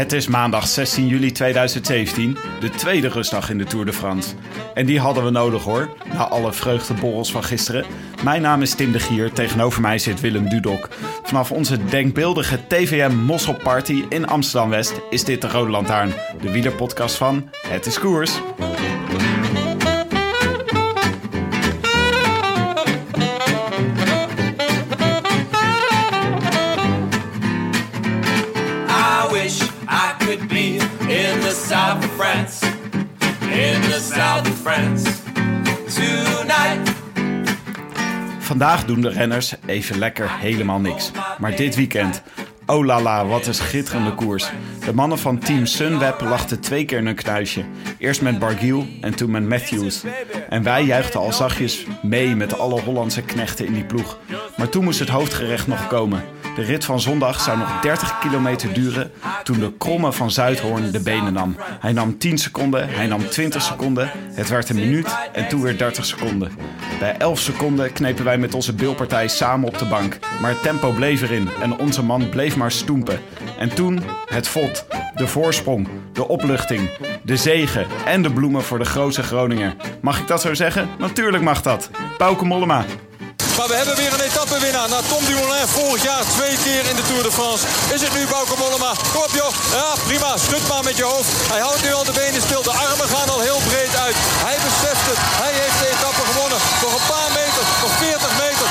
Het is maandag 16 juli 2017, de tweede rustdag in de Tour de France. En die hadden we nodig hoor, na alle vreugdeborrels van gisteren. Mijn naam is Tim de Gier, tegenover mij zit Willem Dudok. Vanaf onze denkbeeldige TVM Mossel Party in Amsterdam-West is dit de Rode Lantaarn, de wielerpodcast van Het is Koers. Vandaag doen de renners even lekker helemaal niks. Maar dit weekend, oh la la, wat een schitterende koers. De mannen van Team Sunweb lachten twee keer in een knuisje. Eerst met Barguil en toen met Matthews. En wij juichten al zachtjes mee met alle Hollandse knechten in die ploeg. Maar toen moest het hoofdgerecht nog komen. De rit van zondag zou nog 30 kilometer duren toen de kromme van Zuidhoorn de benen nam. Hij nam 10 seconden, hij nam 20 seconden, het werd een minuut en toen weer 30 seconden. Bij 11 seconden knepen wij met onze bilpartij samen op de bank. Maar het tempo bleef erin en onze man bleef maar stoempen. En toen het vod, de voorsprong, de opluchting, de zegen en de bloemen voor de grootste Groninger. Mag ik dat zo zeggen? Natuurlijk mag dat. Bauke Mollema. Maar we hebben weer een etappewinnaar. Na Tom Dumoulin vorig jaar twee keer in de Tour de France. Is het nu Bauke Mollema? Kom op joh. Ja, prima. Schud maar met je hoofd. Hij houdt nu al de benen stil. De armen gaan al heel breed uit. Hij beseft het. Hij heeft de etappe gewonnen. Nog een paar meter. Nog 40 meter.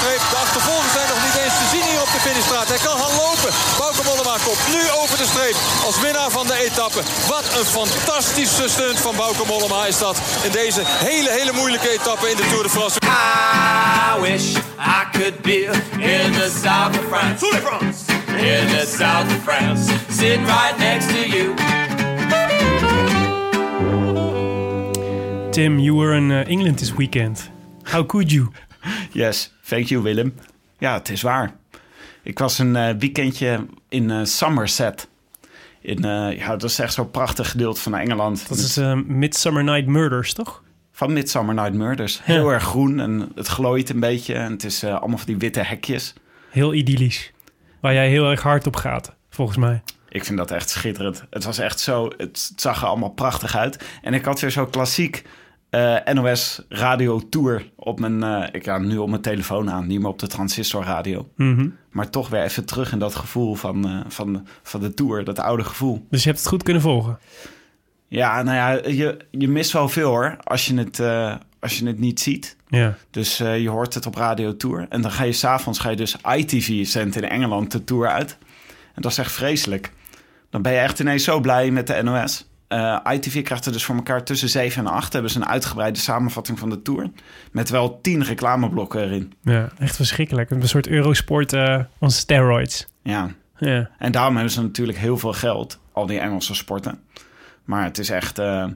Streep. De achtervolgers zijn nog niet eens te zien hier op de finishstraat. Hij kan gaan lopen. Bauke Mollema komt nu over de streep. Als winnaar van de etappe. Wat een fantastische stunt van Bauke Mollema is dat. In deze hele, hele moeilijke etappe in de Tour de France. I wish I could be in the south of France. In the south of France. Sitting right next to you. Tim, you were in uh, England this weekend. How could you? Yes, thank you Willem. Ja, het is waar. Ik was een eh, weekendje in eh, Somerset. In, eh, ja, dat is echt zo'n prachtig gedeelte van Engeland. Dat is uh, Midsummer Night Murders, toch? Van Midsummer Night Murders. Heel erg groen en het glooit een beetje. En het is allemaal van die witte hekjes. Heel idyllisch. Waar jij heel erg hard op gaat, volgens mij. Ik vind dat echt schitterend. Het was echt zo, het zag er allemaal prachtig uit. En ik had weer zo klassiek eh, NOS Radio Tour op mijn, eh, ik ga nu op mijn telefoon aan, niet meer op de transistorradio. Mhm. Maar toch weer even terug in dat gevoel van, eh, van, van de Tour, dat oude gevoel. Dus je hebt het goed kunnen volgen. Ja, nou ja, je, je mist wel veel hoor, als je het, als je het niet ziet. Ja. Dus je hoort het op Radio Tour. En dan ga je s'avonds ga je dus ITV zendt in Engeland de Tour uit. En dat is echt vreselijk. Dan ben je echt ineens zo blij met de NOS. Eh, ITV krijgt er dus voor elkaar tussen 7 en 8. Hebben ze een uitgebreide samenvatting van de Tour. Met wel 10 reclameblokken erin. ja, echt verschrikkelijk. Een soort Eurosport eh on steroids. Ja. Ja. En daarom hebben ze natuurlijk heel veel geld. Al die Engelse sporten. Maar het is echt... eh,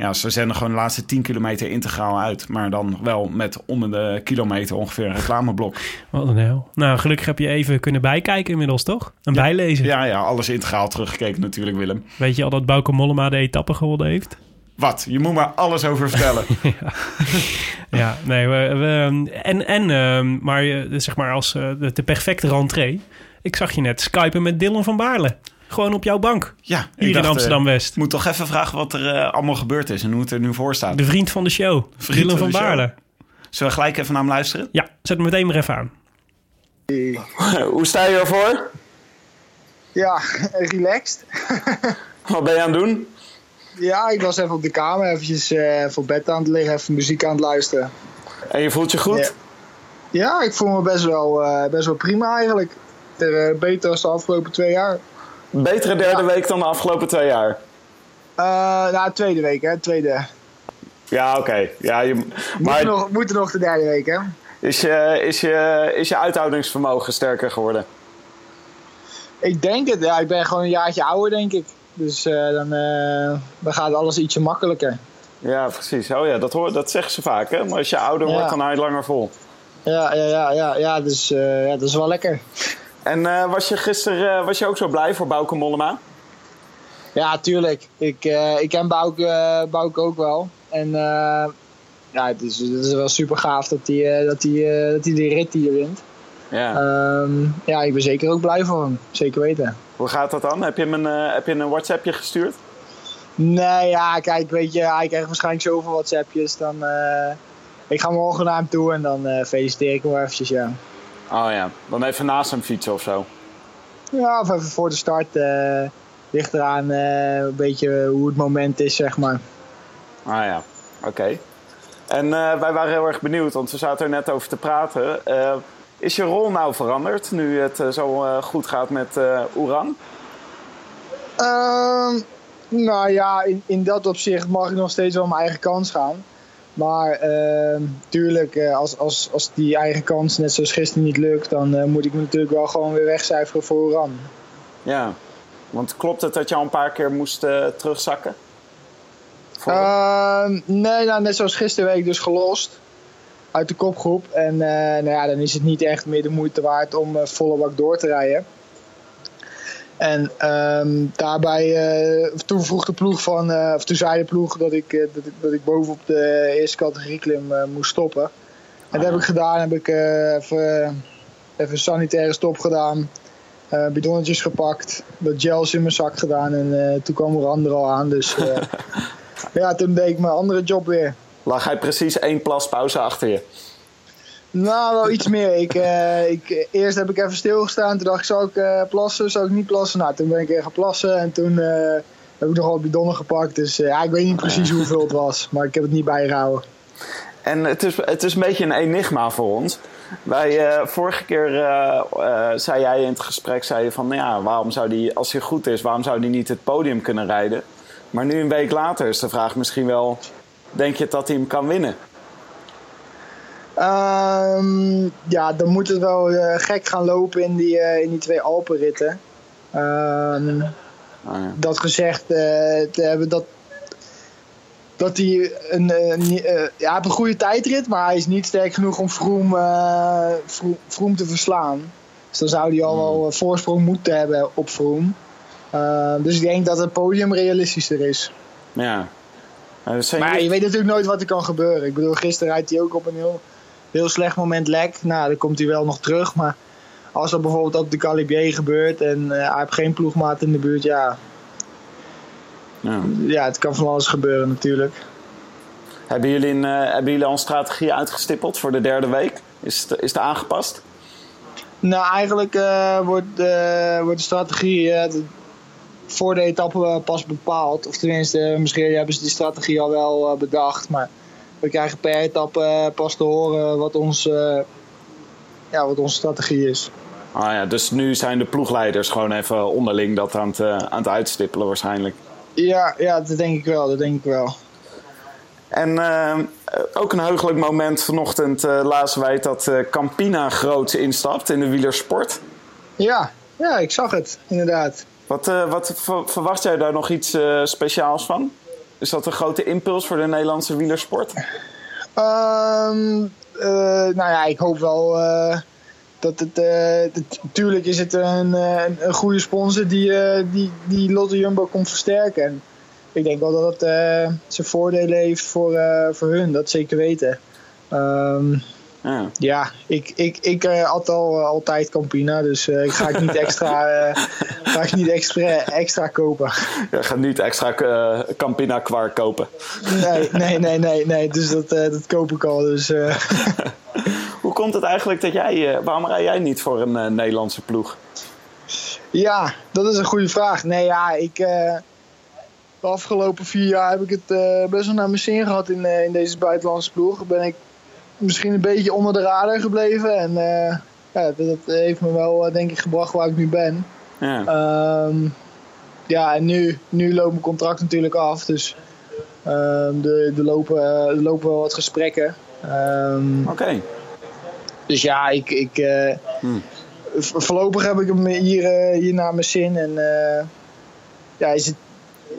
ja, ze zenden gewoon de laatste 10 kilometer integraal uit. Maar dan wel met onder de kilometer ongeveer een reclameblok. Wat een hel. Nou, gelukkig heb je even kunnen bijkijken inmiddels, toch? En bijlezen. Ja, ja, alles integraal teruggekeken natuurlijk, Willem. Weet je al dat Bauke Mollema de etappe gewonnen heeft? Wat? Je moet maar alles over vertellen. Ja, nee, we, we- en, en ehm, maar eh, zeg maar als eh, de, de perfecte rentree. Ik zag je net skypen met Dylan van Baarle. Gewoon op jouw bank. Ja, ik Hier in dacht, eh, Amsterdam-West. Ik moet toch even vragen wat er eh, allemaal gebeurd is en hoe het er nu voor staat. De vriend van de show. Vriend Dylan van. Baarle. Zullen we gelijk even naar hem luisteren? Ja, zet hem meteen maar even aan. Hoe sta je ervoor? Ja, relaxed. Wat ben je aan het doen? Ja, ik was even op de kamer, eventjes eh, voor bed aan het liggen, even muziek aan het luisteren. En je voelt je goed? Ja. Ja, ik voel me best wel, eh, best wel prima eigenlijk. Ter, eh, beter dan de afgelopen twee jaar. Betere derde Ja. week dan de afgelopen twee jaar. Eh nou, tweede week, hè. Tweede. Ja, oké. Ja, je, Moet, maar nog, moet er nog de derde week, hè. is, je, is, je, is je uithoudingsvermogen sterker geworden? Ik denk het, ja. Ik ben gewoon een jaartje ouder, denk ik. Dus eh, dan, eh, dan gaat alles ietsje makkelijker. Ja, precies. Oh ja, dat, hoor, dat zeggen ze vaak, hè? Maar als je ouder Ja. wordt, dan hou je het langer vol. Ja, ja, ja, ja, ja, dus ja, dat is wel lekker. En eh, was je gisteren eh, was je ook zo blij voor Bauke Mollema? Ja, tuurlijk. Ik, eh, ik ken Bouke, Bouke ook wel. En ja, het is, het is wel super gaaf dat hij dat hij, dat hij die rit hier wint. Ja. Ehm, ja, ik ben zeker ook blij voor hem. Zeker weten. Hoe gaat dat dan? Heb je hem een, heb je een WhatsAppje gestuurd? Nee, ja, kijk, weet je, hij krijgt waarschijnlijk zoveel WhatsAppjes. Dan, eh, ik ga morgen naar hem toe en dan feliciteer ik hem wel eventjes, ja. Oh ja, dan even naast hem fietsen of zo. Ja, of even voor de start. eh ligt eraan eh, een beetje hoe het moment is, zeg maar. Ah ja, oké. En eh, wij waren heel erg benieuwd, want we zaten er net over te praten. Is je rol nou veranderd nu het zo goed gaat met Oeran? Ehm, nou ja, in, in dat opzicht mag ik nog steeds wel mijn eigen kans gaan. Maar ehm, tuurlijk, eh, als, als, als die eigen kans net zoals gisteren niet lukt, dan eh, moet ik me natuurlijk wel gewoon weer wegcijferen voor Oran. Ja, want klopt het dat je al een paar keer moest eh, terugzakken? Voor- Ehm, nee, nou, net zoals gisteren werd ik dus gelost uit de kopgroep. En nou ja, dan is het niet echt meer de moeite waard om volle bak door te rijden. En ehm, daarbij, eh, toen vroeg de ploeg van, eh, of toen zei de ploeg dat ik, eh, dat ik, dat ik bovenop de eerste categorie klim moest stoppen. En dat heb ik gedaan, heb ik even, even een sanitaire stop gedaan. bidonnetjes gepakt, wat gels in mijn zak gedaan en toen kwam er ander al aan. Dus ja, toen deed ik mijn andere job weer. Lag hij precies één plaspauze achter je? Nou, wel iets meer. Ik, eh, ik, eerst heb ik even stilgestaan. Toen dacht ik, zou ik eh, plassen? Zou ik niet plassen? Nou, toen ben ik weer gaan plassen. En toen eh, heb ik nog wel bidonnen gepakt. Dus ja, ik weet niet precies hoeveel het was. Maar ik heb het niet bijgehouden. En het is, het is een beetje een enigma voor ons. Wij, vorige keer zei jij in het gesprek zei je van, nou ja, waarom zou die, als hij goed is, waarom zou hij niet het podium kunnen rijden? Maar nu een week later is de vraag misschien wel, denk je dat hij hem kan winnen? Ehm, ja, dan moet het wel eh, gek gaan lopen in die, eh, in die twee Alpenritten. Ehm, Ah, ja. dat gezegd eh, te hebben dat, dat hij een, ja, hij heeft een goede tijdrit, maar hij is niet sterk genoeg om Vroom, Vroom, Vroom te verslaan. Dus dan zou hij al wel een voorsprong moeten hebben op Vroom. Eh, dus ik denk dat het podium realistischer is. ja. Maar je weet natuurlijk nooit wat er kan gebeuren. Ik bedoel, gisteren rijdt hij ook op een heel, heel slecht moment lek. Nou, dan komt hij wel nog terug. Maar als dat bijvoorbeeld op de Calibier gebeurt en eh, hij heeft geen ploegmaat in de buurt, ja, ja. ja, het kan van alles gebeuren natuurlijk. Hebben, jullie een, eh, hebben jullie al een strategie uitgestippeld voor de derde week? Is het, is het aangepast? Nou, eigenlijk eh, wordt, wordt de strategie voor de etappe pas bepaald. Of tenminste, misschien hebben ze die strategie al wel bedacht. Maar we krijgen per etappe eh, pas te horen wat, ons, eh, ja, wat onze strategie is. Ah ja, dus nu zijn de ploegleiders gewoon even onderling dat aan het, eh, aan het uitstippelen waarschijnlijk. Ja, ja, dat denk ik wel. Dat denk ik wel. En ook een heugelijk moment vanochtend eh lazen wij dat eh, Campina groots instapt in de wielersport. Ja, ja, ik zag het, inderdaad. Wat, eh, wat ver- verwacht jij daar nog iets eh, speciaals van? Is dat een grote impuls voor de Nederlandse wielersport? Ehm, eh, nou ja, ik hoop wel eh, dat het. eh, dat- tuurlijk is het een, eh, een, goede sponsor die, eh, die, die Lotte Jumbo komt versterken. En ik denk wel dat het eh, zijn voordelen heeft voor, eh, voor hun, dat zeker weten. Ehm, Ja. ja, ik, ik, ik eh, had al eh, altijd Campina, dus eh, ik ga ik niet extra, eh, ga ik niet extra, extra kopen. Je gaat niet extra eh, Campina kwark kopen. Nee, nee, nee, nee, nee. Dus dat, eh, dat koop ik al. Dus, eh. Hoe komt het eigenlijk dat jij... eh, waarom rij jij niet voor een eh, Nederlandse ploeg? Ja, dat is een goede vraag. Nee, ja, ik. eh, de afgelopen vier jaar heb ik het eh, best wel naar mijn zin gehad in, eh, in deze buitenlandse ploeg. Ben ik misschien een beetje onder de radar gebleven. En eh, ja, dat, heeft me wel, eh, denk ik, gebracht waar ik nu ben. Ja. Ehm, ja, en nu, nu loopt mijn contract natuurlijk af. Dus ehm, er, er, lopen, er lopen wel wat gesprekken. Ehm, Oké. dus ja, ik, ik, v- voorlopig heb ik hem hier, hier naar mijn zin. En ja, is het,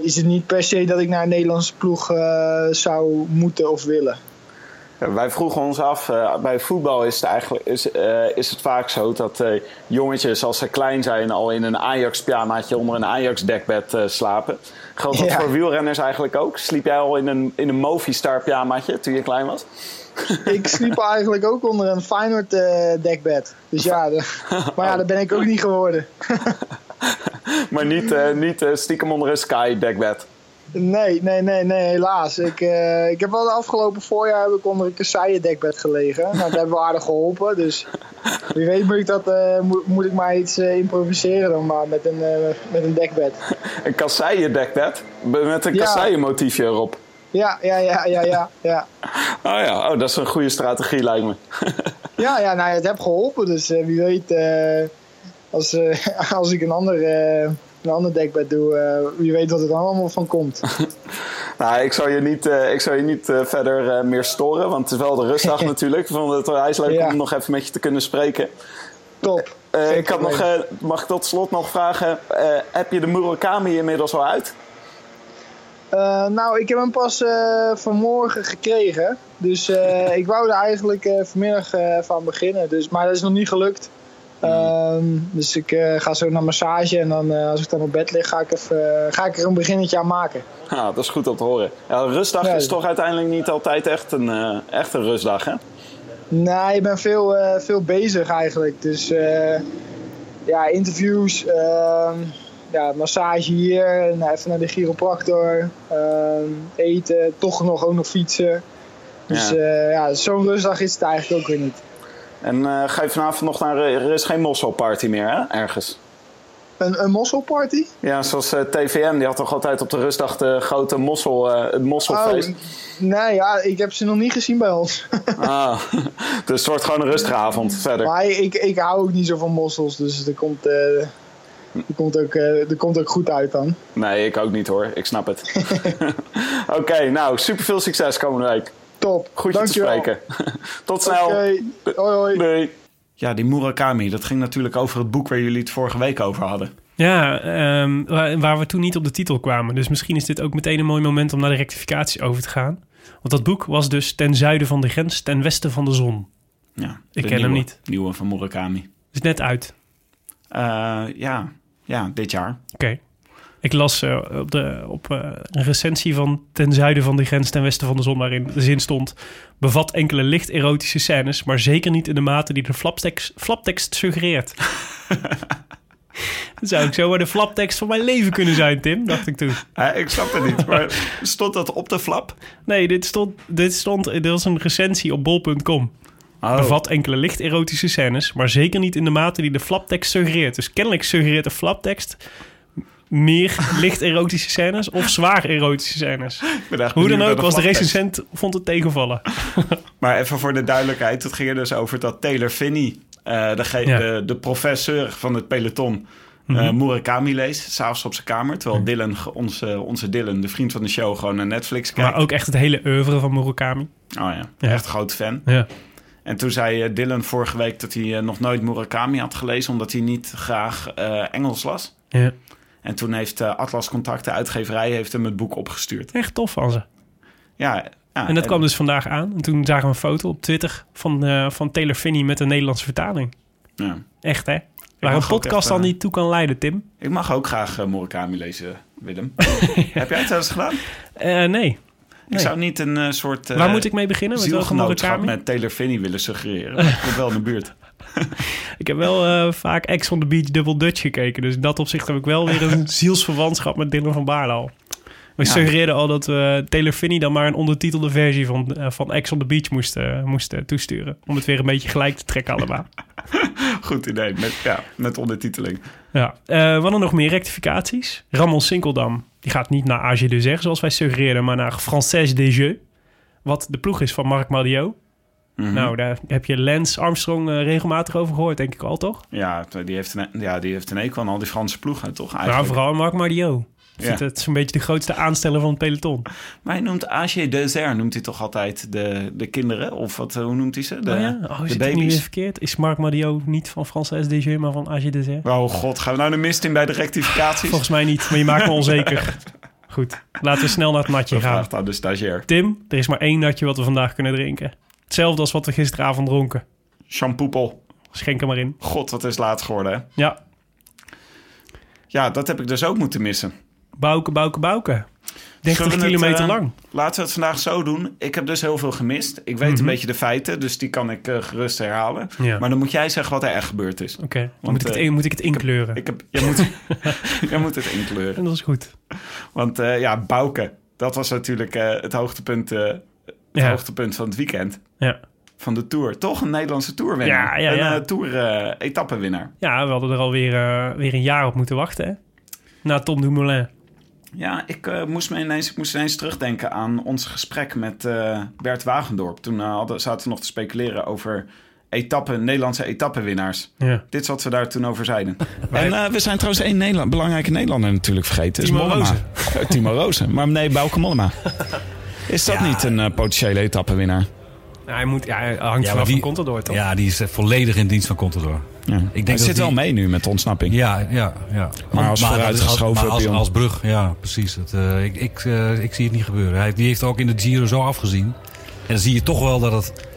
is het niet per se dat ik naar een Nederlandse ploeg zou moeten of willen. Wij vroegen ons af, eh, bij voetbal is het, eigenlijk, is, eh, is het vaak zo dat eh, jongetjes als ze klein zijn al in een Ajax-pyjamaatje onder een Ajax-dekbed slapen. Geldt dat Ja. voor wielrenners eigenlijk ook? Sliep jij al in een, in een Movistar-pyjamaatje toen je klein was? Ik sliep eigenlijk ook onder een Feyenoord eh, dekbed. Dus ja, de- maar ja, dat ben ik ook niet geworden. Maar niet, niet stiekem onder een Sky-dekbed. Nee, nee, nee, nee, helaas. Ik, eh, ik heb wel de afgelopen voorjaar heb ik onder een kasseien dekbed gelegen. Nou, dat heeft wel aardig geholpen. Dus wie weet moet ik, dat, eh, moet, moet ik maar iets eh, improviseren dan maar met een, met een dekbed. Een kasseien-dekbed met een Ja. kasseien-motiefje erop. Ja, ja, ja, ja, ja. Ja, Oh ja, oh, dat is een goede strategie lijkt me. ja, ja nou, het heeft geholpen. Dus wie weet, als, als ik een ander, een ander dekbed doe, eh, wie weet wat er dan allemaal van komt. Nou, ik zou je niet, eh, ik zou je niet eh, verder meer storen, want het is wel de rustdag natuurlijk. Ik vond het wel eens leuk Ja. om nog even met je te kunnen spreken. Top. Ik had nog, mag ik tot slot nog vragen, heb je de Murakami inmiddels al uit? Nou, ik heb hem pas vanmorgen gekregen. Dus ik wou er eigenlijk vanmiddag aan beginnen. Dus, maar dat is nog niet gelukt. Ehm, dus ik eh, ga zo naar massage en dan, eh, als ik dan op bed lig, ga ik, even, eh, ga ik er een beginnetje aan maken. Ja, dat is goed om te horen. Ja, rustdag Ja. is toch uiteindelijk niet altijd echt een, echt een rustdag, hè? Nee, ik ben veel, veel bezig eigenlijk. Dus ja, interviews, ehm, ja, massage hier, en even naar de chiropractor, ehm, eten, toch nog ook nog fietsen. Dus ja zo'n rustdag is het eigenlijk ook weer niet. En eh, ga je vanavond nog naar... Er is geen mosselparty meer, hè? Ergens. Een, een mosselparty? Ja, zoals eh, TVM, die had toch altijd op de rustdag de grote mossel, eh, het mosselfeest. Oh, nee, ja, ik heb ze nog niet gezien bij ons. Ah, dus het wordt gewoon een rustige avond verder. maar ik, ik hou ook niet zo van mossels, dus er komt, eh, er komt, ook, eh, er komt ook goed uit dan. Nee, ik ook niet hoor. Ik snap het. Oké, nou, super veel succes komende week. Top, Goed je te spreken. Tot snel. Oké, hoi hoi. Doei. Ja, die Murakami, dat ging natuurlijk over het boek waar jullie het vorige week over hadden. Ja, ehm, waar, waar we toen niet op de titel kwamen. Dus misschien is dit ook meteen een mooi moment om naar de rectificatie over te gaan. Want dat boek was dus ten zuiden van de grens, ten westen van de zon. Ja, Ik ken hem niet. Nieuwe van Murakami. Is net uit. Eh, ja. ja, dit jaar. Oké. Ik las eh, op, de, op eh, een recensie van Ten zuiden van de grens, ten westen van de zon, waarin de zin stond: bevat enkele licht erotische scènes, maar zeker niet in de mate die de flaptekst, flaptekst suggereert. Dat zou ik zomaar de flaptekst van mijn leven kunnen zijn, Tim, dacht ik toen. Ik snap het niet, maar stond dat op de flap? Nee, dit stond, dit stond, dit was een recensie op bol.com. Oh. Bevat enkele licht erotische scènes, maar zeker niet in de mate die de flaptekst suggereert. Dus kennelijk suggereert de flaptekst meer licht erotische scènes of zwaar erotische scènes. Hoe dan ook, was de recensent vond het tegenvallen. Maar even voor de duidelijkheid, het ging er dus over dat Taylor Finney, eh, Ja. de, de professor van het peloton, Mhm. eh, Murakami leest, s'avonds op zijn kamer. Terwijl Dylan, onze, onze Dylan, de vriend van de show, gewoon naar Netflix kijkt. Maar ook echt het hele oeuvre van Murakami. Oh ja, Ja. echt een groot fan. Ja. En toen zei eh, Dylan vorige week dat hij nog nooit Murakami had gelezen, omdat hij niet graag Engels las. ja. En toen heeft eh, Atlas Contact, de uitgeverij, heeft hem het boek opgestuurd. Echt tof van ze. Ja, ja, En dat kwam dus vandaag aan. En toen zagen we een foto op Twitter van, eh, van Taylor Finney met een Nederlandse vertaling. ja. Echt, hè? Waar een podcast eh, niet toe kan leiden, Tim. Ik mag ook graag eh, Murakami lezen, Willem. Heb jij het wel eens gedaan? Nee. Ik Nee. zou niet een soort Waar moet ik mee beginnen? Met welke Murakami? met Taylor Finney willen suggereren. Ik kom wel in de buurt. Ik heb wel eh, vaak Ex on the Beach Double Dutch gekeken. Dus in dat opzicht heb ik wel weer een zielsverwantschap met Dylan van Baarle al. We Ja. suggereerden al dat we Taylor Finney dan maar een ondertitelde versie van, eh, van Ex on the Beach moesten, moesten toesturen. Om het weer een beetje gelijk te trekken allemaal. Goed idee, met, ja, met ondertiteling. Ja. Eh, wat er nog meer rectificaties? Ramon Sinkeldam, die gaat niet naar AG de Zeg, zoals wij suggereerden, maar naar Française des Jeux. Wat de ploeg is van Marc Mhm. Nou, daar heb je Lance Armstrong eh, regelmatig over gehoord, denk ik al, toch? Ja, die heeft een, ja, die heeft een ekel aan al die Franse ploegen, toch? Nou, Eigenlijk. vooral Marc Mardiot. Ja. Het is een beetje de grootste aansteller van het peloton. Maar hij noemt AG Dessert, noemt hij toch altijd de, de kinderen? Of wat, eh, hoe noemt hij ze? De, oh ja? Oh, de is het niet verkeerd? Is Marc Mardiot niet van Française des Jeux, maar van AG de Zeg? Oh god, gaan we nou de mist in bij de rectificaties? Volgens mij niet, maar je maakt me onzeker. Goed, laten we snel naar het natje gaan. vraagt aan de stagiair. Tim, er is maar één natje wat we vandaag kunnen drinken. Hetzelfde als wat we gisteravond dronken. Shampoopel. Schenk er maar in. God, wat is laat geworden, hè? Ja, Ja, dat heb ik dus ook moeten missen. bouken, bouken, bouken. 30 Zullen we het, kilometer eh, lang. Laten we het vandaag zo doen. Ik heb dus heel veel gemist. Ik weet Mhm. een beetje de feiten, dus die kan ik eh, gerust herhalen. Ja. Maar dan moet jij zeggen wat er echt gebeurd is. Oké, dan want, moet, ik het eh, in- moet ik het inkleuren. Ik heb, jij, moet, jij moet het inkleuren. En dat is goed. Want ja, Bouke, dat was natuurlijk het, hoogtepunt, het Ja. hoogtepunt van het weekend. Ja. Van de Tour. Toch een Nederlandse Tourwinnaar. Ja, ja, ja. Een uh, Tour-etappenwinnaar. ja, we hadden er alweer eh, weer een jaar op moeten wachten, hè? Na Tom Dumoulin. Ja, ik, eh, moest me ineens, ik moest ineens terugdenken aan ons gesprek met eh, Bert Wagendorp. Toen eh, hadden, zaten we nog te speculeren over etappen, Nederlandse etappenwinnaars. Ja. Dit is wat we daar toen over zeiden. En eh, we zijn trouwens één Nederland, belangrijke Nederlander natuurlijk vergeten. Timo. Rozen. Eh, Timo Rozen. Maar nee, Bauke Mollema. Is dat niet een eh, potentiële etappenwinnaar? Ja, hij, moet, ja, hij hangt Ja, vanaf die- van Contador, toch? Ja, die is eh, volledig in dienst van Contador. Ja. denk Hij dat zit die- wel mee nu met de ontsnapping. Ja, ja, ja. Maar als vooruitgeschoven maar als, pion. als brug, ja, precies. Het, eh, ik, ik, ik zie het niet gebeuren. Hij, die heeft ook in de Giro zo afgezien. En dan zie je toch wel dat het...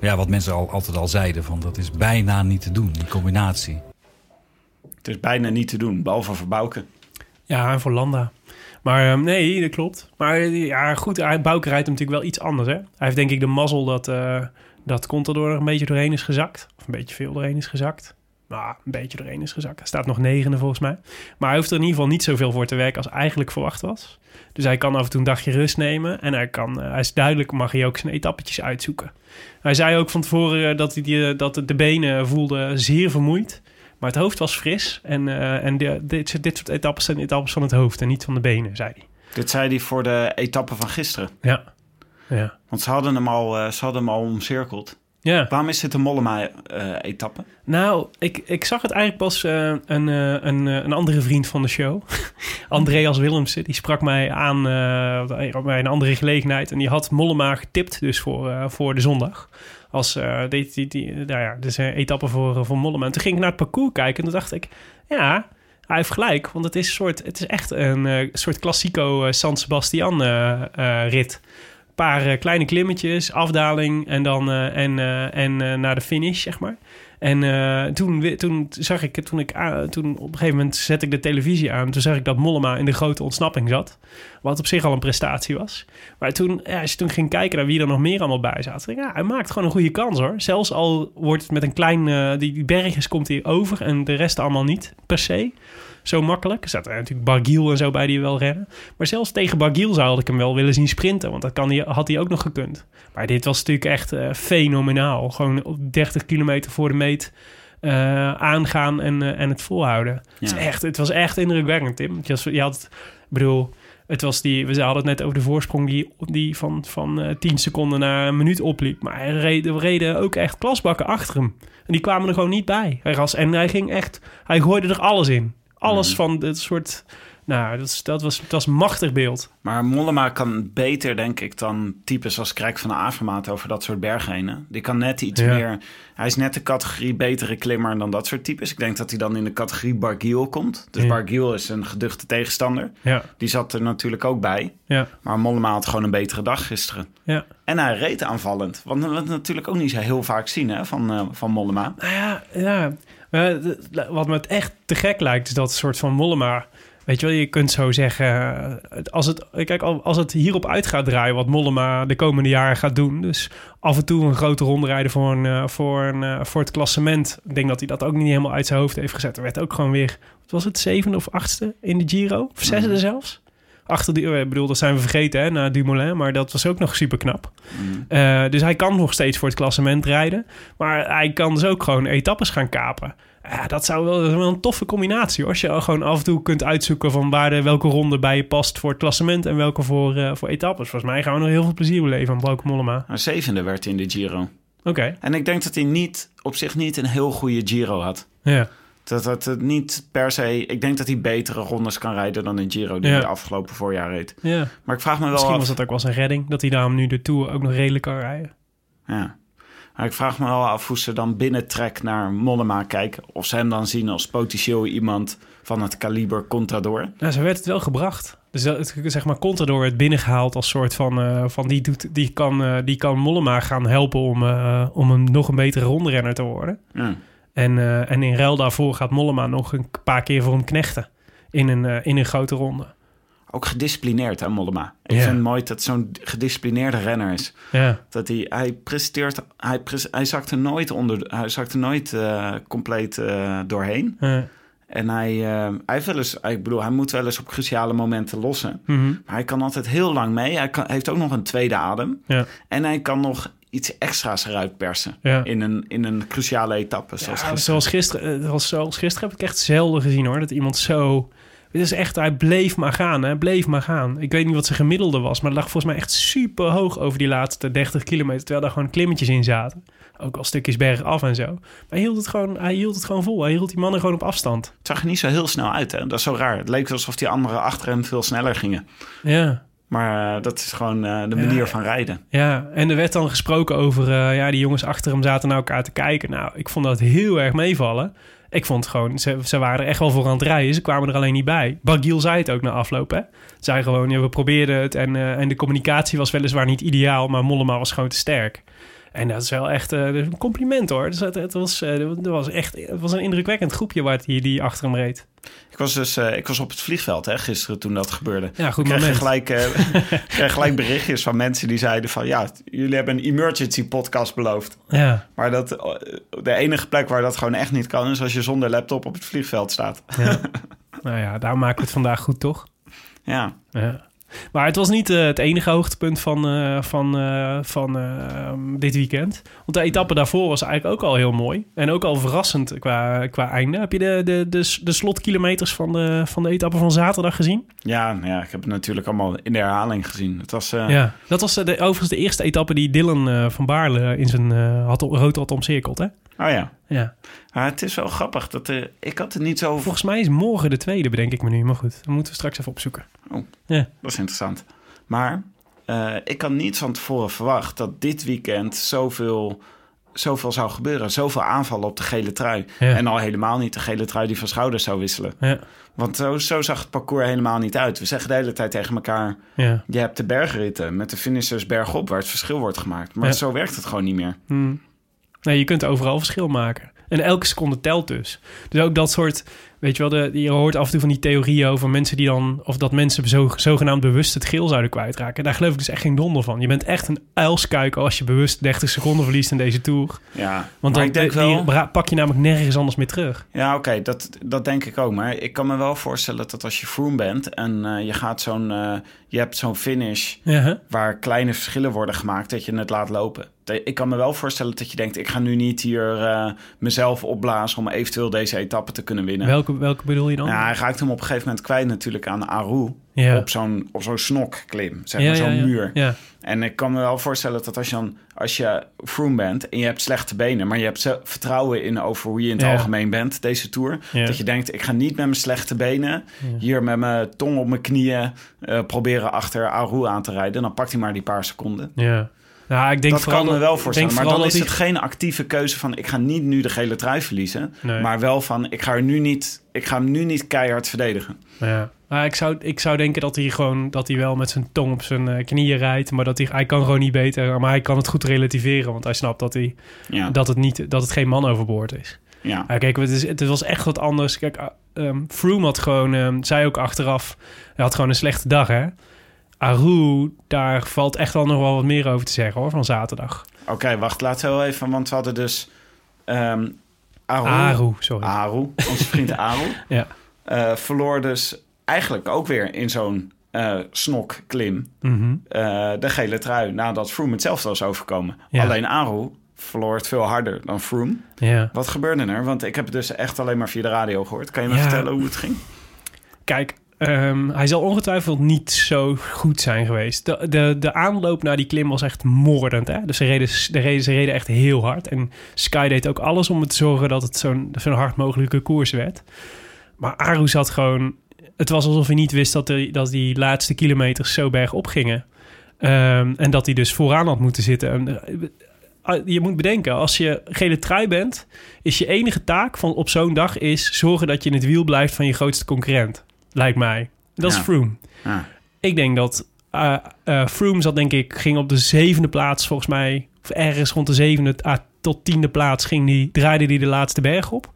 Ja, wat mensen al, altijd al zeiden, van dat is bijna niet te doen, die combinatie. Het is bijna niet te doen, behalve voor Bouke. Ja, en voor Landa. Maar ehm, nee, dat klopt. Maar eh, ja, goed, Bouke rijdt natuurlijk wel iets anders. Hè? Hij heeft denk ik de mazzel dat, eh dat Contador er een beetje doorheen is gezakt. Of een beetje veel doorheen is gezakt. Nou, een beetje doorheen is gezakt. Hij staat nog negende volgens mij. Maar hij hoeft er in ieder geval niet zoveel voor te werken als eigenlijk verwacht was. Dus hij kan af en toe een dagje rust nemen. En hij, kan, eh, hij is duidelijk, mag hij ook zijn etappetjes uitzoeken. Hij zei ook van tevoren dat, hij die, dat de benen voelde zeer vermoeid. Maar het hoofd was fris. En, eh, en de- dit, dit soort etappes zijn etappes van het hoofd en niet van de benen, zei hij. Dit zei hij voor de etappe van gisteren. Ja. Ja. Want ze hadden hem al, eh, ze hadden hem al omcirkeld. Ja. Waarom is dit een Mollema-etappe? Nou, ik, ik zag het eigenlijk pas eh, een, een, een andere vriend van de show. Andreas Willemsen. Die sprak mij aan bij een andere gelegenheid. En die had Mollema getipt dus voor, voor de zondag. Als uh, die, die, nou ja, dus een etappe voor, voor Mollema. En toen ging ik naar het parcours kijken. En toen dacht ik, ja, hij heeft gelijk. Want het is, soort, het is echt een eh, soort klassico eh, San Sebastian eh, eh, rit. Paar eh, kleine klimmetjes, afdaling en dan eh, en, eh, en naar de finish, zeg maar. En toen, toen zag ik, toen ik toen op een gegeven moment zette ik de televisie aan. Toen zag ik dat Mollema in de grote ontsnapping zat. Wat op zich al een prestatie was. Maar toen, ja, als je toen ging kijken naar wie er nog meer allemaal bij zat. dacht ik, Ja, hij maakt gewoon een goede kans hoor. Zelfs al wordt het met een klein, die, die bergjes komt hij over en de rest allemaal niet per se. Zo makkelijk. Er zaten natuurlijk Bargiel en zo bij die wel rennen. Maar zelfs tegen Bargiel zou ik hem wel willen zien sprinten. Want dat kan hij, had hij ook nog gekund. Maar dit was natuurlijk echt eh, fenomenaal. Gewoon op 30 kilometer voor de meet eh, aangaan en, eh, en het volhouden. Het, is Ja. echt, het was echt indrukwekkend, Tim. Je, je had, ik bedoel, het was die, we hadden het net over de voorsprong die, die van, van eh 10 seconden naar een minuut opliep. Maar hij reed, er reden ook echt klasbakken achter hem. En die kwamen er gewoon niet bij. Hij en hij ging echt, hij gooide er alles in. Alles Mhm. van dit soort, nou, dat, is- dat, was, dat was een machtig beeld. Maar Mollema kan beter, denk ik, dan types als Krijk van de Avermaat over dat soort berghenen. Die kan net iets Ja. meer... Hij is net de categorie betere klimmer dan dat soort types. Ik denk dat hij dan in de categorie Bargiel komt. Dus Ja. Bargiel is een geduchte tegenstander. Ja, Die zat er natuurlijk ook bij. ja, Maar Mollema had gewoon een betere dag gisteren. ja. En hij reed aanvallend. Want we natuurlijk ook niet zo heel vaak zien hè, van, eh, van Mollema. Nou ja, ja. D- wat me het echt te gek lijkt, is dat soort van Mollema. Weet je wel, je kunt zo zeggen. eh, Als het, kijk, al- als het hierop uit gaat draaien, wat Mollema de komende jaren gaat doen. Dus af en toe een grote ronde rijden voor, een, eh, voor, een, eh, voor het klassement. Ik denk dat hij dat ook niet helemaal uit zijn hoofd heeft gezet. Er werd ook gewoon weer, wat was het, zevende of achtste in de Giro? Of zesde Mhm. zelfs? Achter die, ik bedoel, dat zijn we vergeten hè, na Dumoulin, maar dat was ook nog super knap. Mm. dus hij kan nog steeds voor het klassement rijden, maar hij kan dus ook gewoon etappes gaan kapen. Ja, dat zou wel, dat is wel een toffe combinatie hoor. Als je gewoon af en toe kunt uitzoeken van waar de, welke ronde bij je past voor het klassement en welke voor, eh, voor etappes. Volgens mij gaan we nog heel veel plezier beleven aan Bauke Mollema. Maar zevende werd in de Giro. Oké, En ik denk dat hij niet, op zich niet een heel goede Giro had. ja. Dat dat het niet per se... Ik denk dat hij betere rondes kan rijden dan een Giro die Ja. hij afgelopen voorjaar reed. ja. Maar ik vraag me wel Misschien af... was dat ook wel zijn redding, dat hij daarom nu de Tour ook nog redelijk kan rijden. Ja. Maar ik vraag me wel af hoe ze dan binnentrek naar Mollema kijken. Of ze hem dan zien als potentieel iemand van het kaliber Contador. Nou, zo werd het wel gebracht. Dus dat, zeg maar, Contador werd binnengehaald als soort van... eh, van die, doet, die, kan, eh, die kan Mollema gaan helpen om, eh, om een nog een betere rondrenner te worden. Ja. En, eh, en in ruil daarvoor gaat Mollema nog een paar keer voor hem knechten. In een, eh, in een grote ronde. Ook gedisciplineerd, hè, Mollema. Ik vind het mooi dat zo'n gedisciplineerde renner is. Ja, Dat hij, hij presteert, hij, pres, hij zakt er nooit onder, hij zakt er nooit eh, compleet doorheen. En hij, eh, hij heeft wel eens, ik bedoel, hij moet wel eens op cruciale momenten lossen. mhm. Maar hij kan altijd heel lang mee. Hij, kan, hij heeft ook nog een tweede adem. ja. En hij kan nog iets extra's eruit persen. Ja. In, een, in een cruciale etappe. Zoals Ja, gisteren. zoals gisteren, eh, zoals, zoals gisteren heb ik echt zelden gezien hoor. Dat iemand zo. Het is echt, hij bleef maar gaan, hè? Bleef maar gaan. Ik weet niet wat zijn gemiddelde was, maar het lag volgens mij echt super hoog over die laatste 30 kilometer. Terwijl daar gewoon klimmetjes in zaten. Ook al stukjes bergaf en zo. Maar hij hield het gewoon, hij hield het gewoon vol. Hij hield die mannen gewoon op afstand. Het zag er niet zo heel snel uit. Hè? Dat is zo raar. Het leek alsof die anderen achter hem veel sneller gingen. Ja. Maar eh, dat is gewoon eh, de manier van rijden. Ja, en er werd dan gesproken over, eh, ja, die jongens achter hem zaten naar elkaar te kijken. Nou, ik vond dat heel erg meevallen. Ik vond gewoon, ze, ze waren er echt wel voor aan het rijden. Ze kwamen er alleen niet bij. Bagiel zei het ook na afloop, hè. Zei gewoon, ja, we probeerden het en, en de communicatie was weliswaar niet ideaal, maar Mollema was gewoon te sterk. En dat is wel echt eh, een compliment, hoor. Dus het, het was, eh, het was echt het was een indrukwekkend groepje waar die, die achter hem reed. Ik was dus eh, ik was op het vliegveld hè, gisteren toen dat gebeurde. Ja, goed ik kreeg gelijk, kreeg gelijk berichtjes van mensen die zeiden van... ja, jullie hebben een emergency podcast beloofd. Ja, Maar dat, de enige plek waar dat gewoon echt niet kan... is als je zonder laptop op het vliegveld staat. ja. nou ja, daar maken we het vandaag goed, toch? Ja, Ja. Maar het was niet eh, het enige hoogtepunt van, eh, van, eh, van dit weekend. Want de etappe daarvoor was eigenlijk ook al heel mooi. En ook al verrassend qua, qua einde. Heb je de, de, de, de slotkilometers van de, van de etappe van zaterdag gezien? ja, nou ja, ik heb het natuurlijk allemaal in de herhaling gezien. Het was... Ja. Dat was de, overigens de eerste etappe die Dylan van Baarle in zijn had, rood had omcirkeld. Hè? Oh ja. Ja. Maar het is wel grappig. Dat, eh, ik had het niet zo... Volgens mij is morgen de tweede, bedenk ik me nu. Maar goed, dat moeten we straks even opzoeken. Oh. Ja. Dat is interessant. Maar eh, ik had niet van tevoren verwacht dat dit weekend zoveel, zoveel zou gebeuren. Zoveel aanvallen op de gele trui. Ja. En al helemaal niet de gele trui die van schouders zou wisselen. Ja. Want zo, zo zag het parcours helemaal niet uit. We zeggen de hele tijd tegen elkaar... Ja. je hebt de bergritten met de finishers bergop... waar het verschil wordt gemaakt. Maar zo werkt het gewoon niet meer. Hmm. Nee, je kunt overal verschil maken. En elke seconde telt dus. Dus ook dat soort, weet je wel, de, je hoort af en toe van die theorieën over mensen die dan, of dat mensen zo, zogenaamd bewust het geel zouden kwijtraken. Daar geloof ik dus echt geen donder van. Je bent echt een uilskuik als je bewust 30 seconden verliest in deze tour. Ja, Want dan ik denk die wel... pak je namelijk nergens anders meer terug. Ja, oké, dat, dat denk ik ook. Maar ik kan me wel voorstellen dat als je Froome bent... en eh, je gaat zo'n... eh, je hebt zo'n finish... Ja, waar kleine verschillen worden gemaakt, dat je het laat lopen. Ik kan me wel voorstellen dat je denkt, ik ga nu niet hier eh, mezelf opblazen om eventueel deze etappe te kunnen winnen. Welke, welke bedoel je dan? Ja, hij raakt hem op een gegeven moment kwijt natuurlijk aan Aru ja. op zo'n zo'n snokklim, zeg Ja, maar, ja, zo'n ja. muur. Ja, En ik kan me wel voorstellen dat als je, dan, als je Froome bent en je hebt slechte benen, maar je hebt vertrouwen in over hoe je in het algemeen bent, deze tour, dat je denkt, ik ga niet met mijn slechte benen hier met mijn tong op mijn knieën eh, proberen achter Aru aan te rijden. Dan pakt hij maar die paar seconden. ja. Nou, ik denk dat vooral kan me dat- wel voorstellen. Maar dan is het geen actieve keuze van... ik ga niet nu de gele trui verliezen. Nee. Maar wel van, ik ga, er nu niet, ik ga hem nu niet keihard verdedigen. Ja. Maar ik zou, ik zou denken dat hij gewoon dat hij wel met zijn tong op zijn eh, knieën rijdt. Maar dat hij, hij kan gewoon niet beter. Maar hij kan het goed relativeren. Want hij snapt dat, hij, Ja, dat, het, niet, dat het geen man overboord is. ja. Ja, kijk, het, is, het was echt wat anders. Kijk, um, Froome had gewoon, um, zei ook achteraf, hij had gewoon een slechte dag, hè. Aru, daar valt echt wel nog wel wat meer over te zeggen, hoor, van zaterdag. Oké, wacht, laat zo even. Want we hadden dus... ehm Aru, Aru, sorry. Aru, onze vriend Aru... Ja. eh, verloor dus eigenlijk ook weer in zo'n eh, snok klim Mhm. eh, de gele trui nadat Froome hetzelfde was overkomen. Ja. Alleen Aru verloor het veel harder dan Froome. Ja. Wat gebeurde er? Want ik heb het dus echt alleen maar via de radio gehoord. Kan je me Ja. vertellen hoe het ging? Kijk, ehm, hij zal ongetwijfeld niet zo goed zijn geweest. De, de, de aanloop naar die klim was echt moordend. Hè? Dus ze reden, de ze reden echt heel hard. En Sky deed ook alles om te zorgen dat het zo'n zo'n hard mogelijke koers werd. Maar Aru zat gewoon... Het was alsof hij niet wist dat, dat die laatste kilometers zo bergop gingen. Ehm, en dat hij dus vooraan had moeten zitten. En, eh, je moet bedenken, als je gele trui bent... is je enige taak van op zo'n dag is... zorgen dat je in het wiel blijft van je grootste concurrent. Lijkt mij. Dat is. Froome. Ja. Ik denk dat eh, Froome zat denk ik... ging op de zevende plaats volgens mij... of ergens rond de zevende ah, tot tiende plaats... Ging die, draaide die de laatste berg op.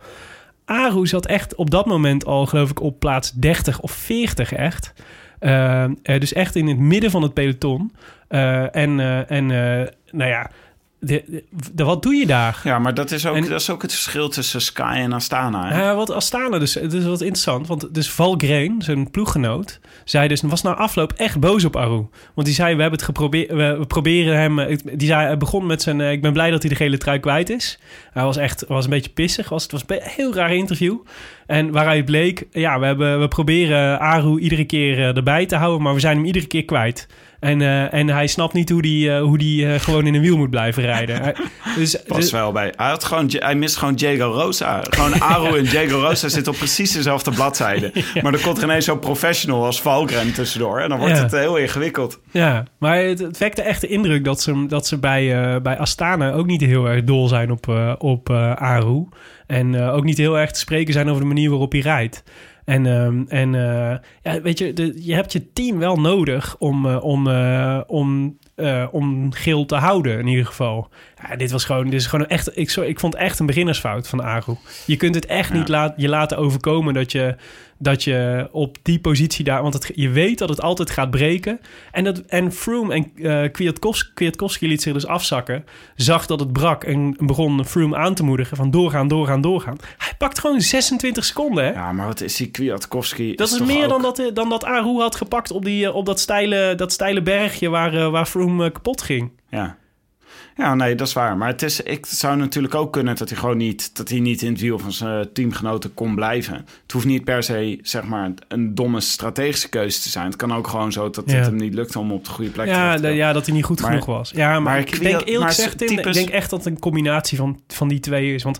Aru zat echt op dat moment al geloof ik op plaats 30 of 40 echt. Eh, eh, dus echt in het midden van het peloton. En en nou ja, de, de- de- wat doe je daar? Ja, maar dat is, ook, En- dat is ook het verschil tussen Sky en Astana. hè? Ja, wat Astana dus, het is wat interessant. Want dus Valgren, zijn ploeggenoot, zei dus, was na afloop echt boos op Aru. Want die zei, we hebben het geprobeerd, we, we proberen hem, die zei, hij begon met zijn, eh, ik ben blij dat hij de gele trui kwijt is. Hij was echt, was een beetje pissig, was, het was een heel raar interview. En waaruit bleek, ja, we, hebben, we proberen Aru iedere keer eh, erbij te houden, maar we zijn hem iedere keer kwijt. En, eh, en hij snapt niet hoe die, eh, hoe die eh, gewoon in een wiel moet blijven rijden. Hij- dus, Pas dus- wel bij. Hij, had gewoon, hij mist gewoon Diego Rosa. Gewoon Aru en Diego Rosa zitten op precies dezelfde bladzijde. Maar dan komt er ineens zo'n professional als Valgren tussendoor. En dan wordt Ja. het heel ingewikkeld. Ja, maar het, het wekte echt de indruk dat ze, dat ze bij, bij Astana ook niet heel erg dol zijn op, op Aru. En ook niet heel erg te spreken zijn over de manier waarop hij rijdt. En, ehm, en eh, ja, weet je, de, je hebt je team wel nodig om, eh, om, eh, om, om geel te houden, in ieder geval. Ja, dit was gewoon, dit is gewoon echt, ik, ik vond echt een beginnersfout van Aru. Je kunt het echt Ja. niet laat, je laten overkomen dat je, dat je op die positie daar... Want het, je weet dat het altijd gaat breken. En, dat, en Froome en eh Kwiatkowski, Kwiatkowski liet zich dus afzakken. Zag dat het brak en begon Froome aan te moedigen van doorgaan, doorgaan, doorgaan. Hij pakt gewoon 26 seconden, hè? Ja, maar wat is die Kwiatkowski? Dat is, meer ook- dan, dat, eh, dan dat Aru had gepakt op, die, eh, op dat, steile, dat steile bergje waar, waar Froome kapot ging. Ja. Ja, nee, dat is waar. Maar het, is, ik, zou natuurlijk ook kunnen dat hij gewoon niet, dat hij niet in het wiel van zijn teamgenoten kon blijven. Het hoeft niet per se, zeg maar, een domme strategische keuze te zijn. Het kan ook gewoon zo dat Ja. het hem niet lukt om op de goede plek te Ja, te komen. ja, dat hij niet goed Maar- genoeg was. Ja, maar, maar ik denk eerlijk gezegd, types- ik denk echt dat het een combinatie van, van die twee is. Want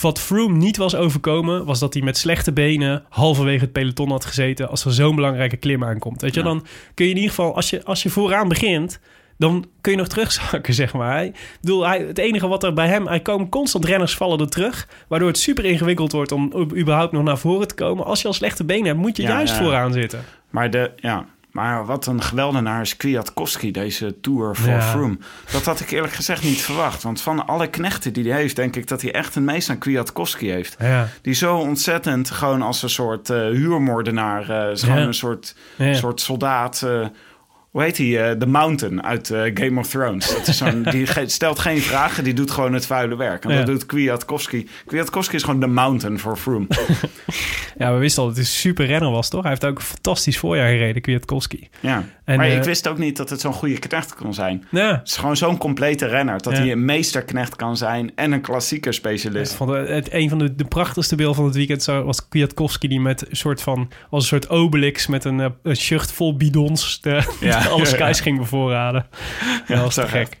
wat Froome niet was overkomen, was dat hij met slechte benen halverwege het peloton had gezeten als er zo'n belangrijke klim aankomt. Weet je, Ja. dan kun je in ieder geval, als je, als je vooraan begint, dan kun je nog terugzakken, zeg maar. Ik bedoel, hij, het enige wat er bij hem, hij komen constant renners vallen er terug, waardoor het super ingewikkeld wordt om überhaupt nog naar voren te komen. Als je al slechte benen hebt, moet je Ja, juist ja. vooraan zitten. Maar, de, ja, maar wat een geweldenaar is Kwiatkowski, deze Tour voor Ja. Froome. Dat had ik eerlijk gezegd niet verwacht. Want van alle knechten die hij heeft, denk ik dat hij echt het meest aan Kwiatkowski heeft. Die zo ontzettend gewoon als een soort eh, huurmoordenaar, eh, gewoon een soort, soort soldaat. eh, hoe heet hij? The Mountain uit eh, Game of Thrones. Dat is die ge- stelt geen vragen, die doet gewoon het vuile werk. En Ja. dat doet Kwiatkowski. Kwiatkowski is gewoon de Mountain voor Froome. Ja, we wisten al dat hij een super renner was, toch? Hij heeft ook een fantastisch voorjaar gereden, Kwiatkowski. Ja. En, maar eh, ik wist ook niet dat het zo'n goede knecht kon zijn. Ja, Het is gewoon zo'n complete renner. Dat Ja. hij een meesterknecht kan zijn en een klassieker specialist. vond het, het- een van de, de prachtigste beelden van het weekend zo- was Kwiatkowski... die met een soort van, als een soort Obelix met een, eh, een vol bidons... De, Ja. alle Ja, skies ja. ging bevoorraden. Ja, dat was te gek.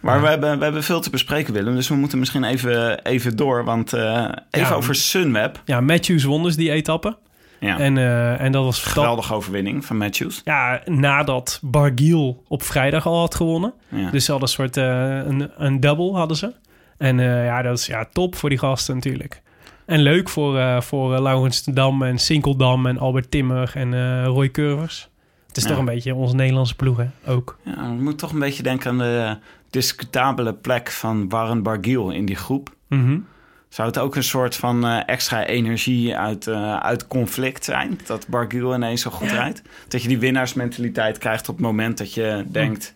Maar we, hebben, we hebben veel te bespreken, Willem. Dus we moeten misschien even, even door. Want eh, even Ja. over Sunweb. Ja, Matthews won dus die etappe. Ja. En, eh, en dat was... dat- Geweldige overwinning van Matthews. ja, nadat Bargiel op vrijdag al had gewonnen. Ja. Dus ze hadden een soort eh, een, een double hadden ze. En ja, dat is ja, top voor die gasten natuurlijk. En leuk voor, voor Laurens Dam en Sinkeldam en Albert Timmer en Roy Curvers. Het is Ja. toch een beetje onze Nederlandse ploeg, hè? Ook. Ja, ik moet toch een beetje denken aan de discutabele plek van Warren Bargiel in die groep. Mhm. Zou het ook een soort van eh, extra energie uit, eh, uit conflict zijn? Dat Bargiel ineens zo goed rijdt? Dat je die winnaarsmentaliteit krijgt op het moment dat je denkt...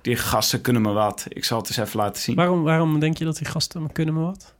die gasten kunnen me wat, ik zal het eens even laten zien. Waarom, waarom denk je dat die gasten kunnen me wat?